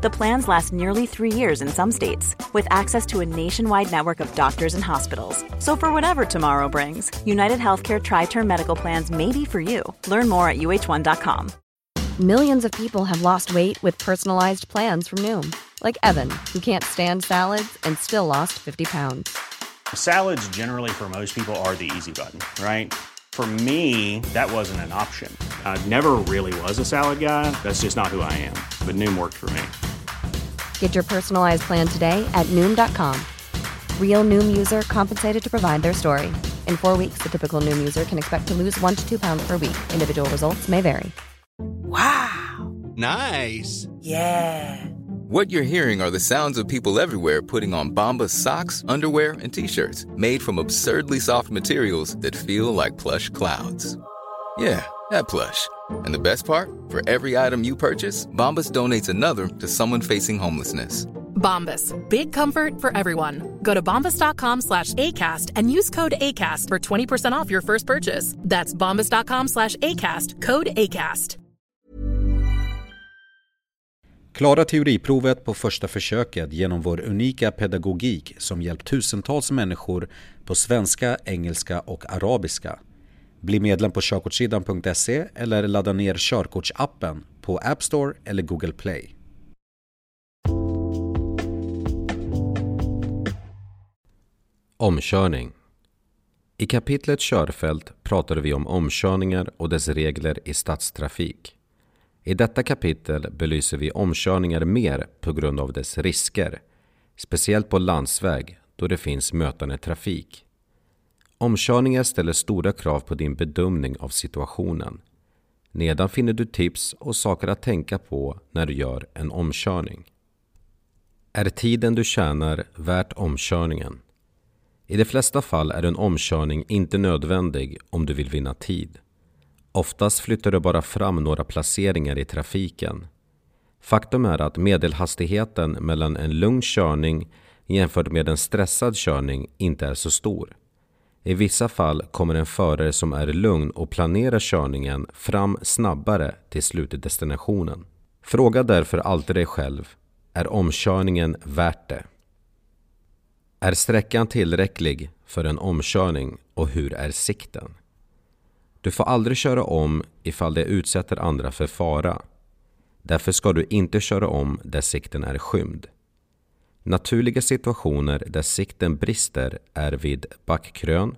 The plans last nearly three years in some states, with access to a nationwide network of doctors and hospitals. So, for whatever tomorrow brings, United Healthcare Tri Term Medical Plans may be for you. Learn more at uh1.com. Millions of people have lost weight with personalized plans from Noom, like Evan, who can't stand salads and still lost 50 pounds. Salads, generally, for most people, are the easy button, right? For me, that wasn't an option. I never really was a salad guy. That's just not who I am. But Noom worked for me. Get your personalized plan today at Noom.com. Real Noom user compensated to provide their story. In four weeks, the typical Noom user can expect to lose one to two pounds per week. Individual results may vary. Wow. Nice. Yeah. What you're hearing are the sounds of people everywhere putting on Bombas socks, underwear, and t-shirts made from absurdly soft materials that feel like plush clouds. Yeah, that plush. And the best part? For every item you purchase, Bombas donates another to someone facing homelessness. Bombas. Big comfort for everyone. Go to bombas.com slash ACAST and use code ACAST for 20% off your first purchase. That's bombas.com slash ACAST. Code ACAST. Klara teoriprovet på första försöket genom vår unika pedagogik som hjälpt tusentals människor på svenska, engelska och arabiska. Bli medlem på körkortssidan.se eller ladda ner körkortsappen på App Store eller Google Play. Omkörning I kapitlet Körfält pratade vi om omkörningar och dess regler i stadstrafik. I detta kapitel belyser vi omkörningar mer på grund av dess risker, speciellt på landsväg då det finns mötande trafik. Omkörningar ställer stora krav på din bedömning av situationen. Nedan finner du tips och saker att tänka på när du gör en omkörning. Är tiden du tjänar värt omkörningen? I de flesta fall är en omkörning inte nödvändig om du vill vinna tid. Oftast flyttar du bara fram några placeringar i trafiken. Faktum är att medelhastigheten mellan en lugn körning jämfört med en stressad körning inte är så stor. I vissa fall kommer en förare som är lugn och planerar körningen fram snabbare till slutdestinationen. Fråga därför alltid dig själv, är omkörningen värt det? Är sträckan tillräcklig för en omkörning och hur är sikten? Du får aldrig köra om ifall det utsätter andra för fara. Därför ska du inte köra om där sikten är skymd. Naturliga situationer där sikten brister är vid backkrön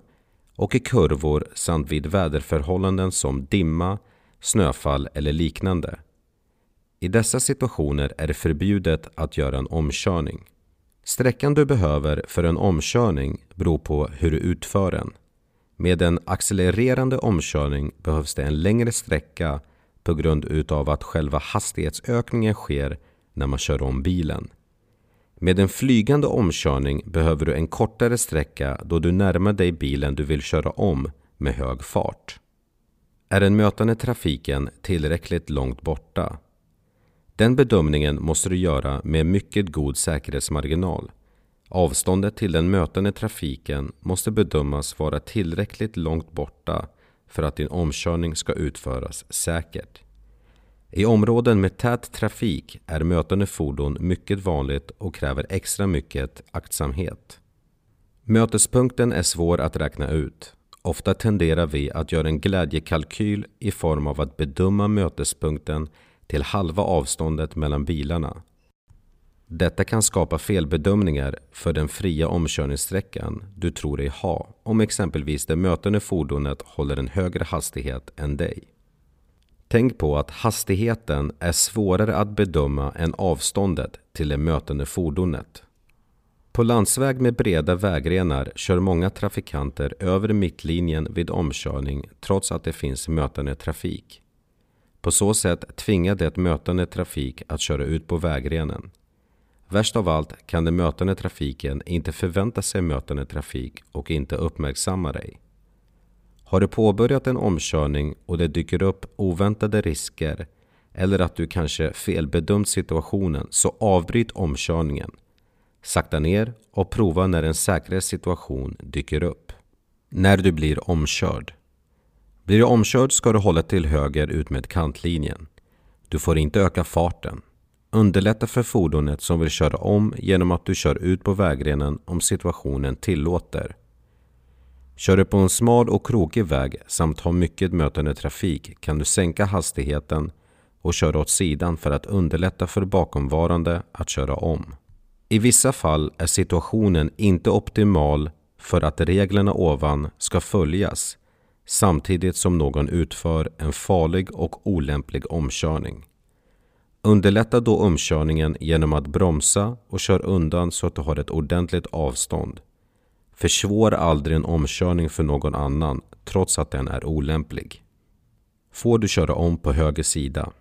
och i kurvor samt vid väderförhållanden som dimma, snöfall eller liknande. I dessa situationer är det förbjudet att göra en omkörning. Sträckan du behöver för en omkörning beror på hur du utför den. Med en accelererande omkörning behövs det en längre sträcka på grund utav att själva hastighetsökningen sker när man kör om bilen. Med en flygande omkörning behöver du en kortare sträcka då du närmar dig bilen du vill köra om med hög fart. Är den mötande trafiken tillräckligt långt borta? Den bedömningen måste du göra med mycket god säkerhetsmarginal. Avståndet till den mötande trafiken måste bedömas vara tillräckligt långt borta för att din omkörning ska utföras säkert. I områden med tät trafik är mötande fordon mycket vanligt och kräver extra mycket aktsamhet. Mötespunkten är svår att räkna ut. Ofta tenderar vi att göra en glädjekalkyl i form av att bedöma mötespunkten till halva avståndet mellan bilarna. Detta kan skapa felbedömningar för den fria omkörningssträckan du tror dig ha om exempelvis det mötande fordonet håller en högre hastighet än dig. Tänk på att hastigheten är svårare att bedöma än avståndet till det mötande fordonet. På landsväg med breda vägrenar kör många trafikanter över mittlinjen vid omkörning trots att det finns mötande trafik. På så sätt tvingar det mötande trafik att köra ut på vägrenen. Värst av allt kan den mötande trafiken inte förvänta sig mötande trafik och inte uppmärksamma dig. Har du påbörjat en omkörning och det dyker upp oväntade risker eller att du kanske felbedömt situationen så avbryt omkörningen. Sakta ner och prova när en säkrare situation dyker upp. När du blir omkörd. Blir du omkörd ska du hålla till höger ut med kantlinjen. Du får inte öka farten. Underlätta för fordonet som vill köra om genom att du kör ut på vägrenen om situationen tillåter. Kör du på en smal och krokig väg samt har mycket mötande trafik kan du sänka hastigheten och köra åt sidan för att underlätta för bakomvarande att köra om. I vissa fall är situationen inte optimal för att reglerna ovan ska följas samtidigt som någon utför en farlig och olämplig omkörning. Underlätta då omkörningen genom att bromsa och kör undan så att du har ett ordentligt avstånd. Försvåra aldrig en omkörning för någon annan trots att den är olämplig. Får du köra om på höger sida?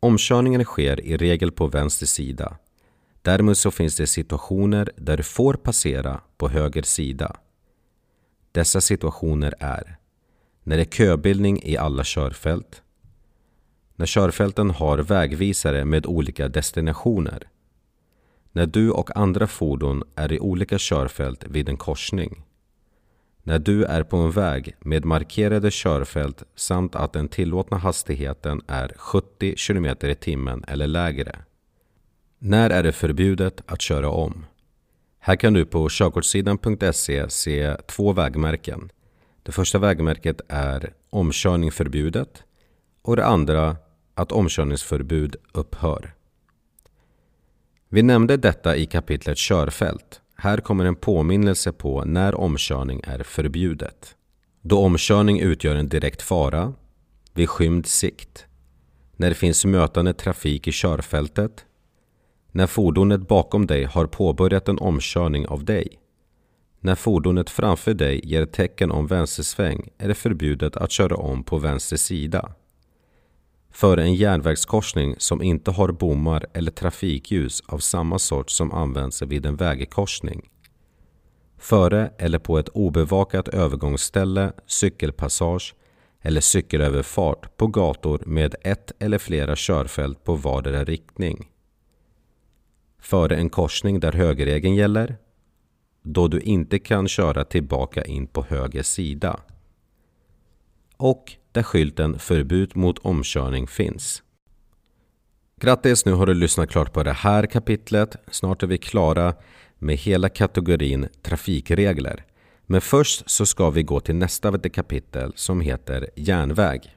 Omkörningen sker i regel på vänster sida. Däremot så finns det situationer där du får passera på höger sida. Dessa situationer är när det är köbildning i alla körfält, när körfälten har vägvisare med olika destinationer, när du och andra fordon är i olika körfält vid en korsning, när du är på en väg med markerade körfält samt att den tillåtna hastigheten är 70 km i timmen eller lägre. När är det förbjudet att köra om? Här kan du på körkortssidan.se se två vägmärken. Det första vägmärket är omkörning förbjudet och det andra att omkörningsförbud upphör. Vi nämnde detta i kapitlet körfält. Här kommer en påminnelse på när omkörning är förbjudet. Då omkörning utgör en direkt fara, vid skymd sikt, när det finns mötande trafik i körfältet, när fordonet bakom dig har påbörjat en omkörning av dig, när fordonet framför dig ger tecken om vänstersväng är det förbjudet att köra om på vänster sida. Före en järnvägskorsning som inte har bommar eller trafikljus av samma sort som används vid en vägkorsning. Före eller på ett obevakat övergångsställe, cykelpassage eller cykelöverfart på gator med ett eller flera körfält på vardera riktning. Före en korsning där högerregeln gäller, då du inte kan köra tillbaka in på höger sida. Och där skylten Förbud mot omkörning finns. Grattis, nu har du lyssnat klart på det här kapitlet. Snart är vi klara med hela kategorin trafikregler. Men först så ska vi gå till nästa kapitel som heter järnväg.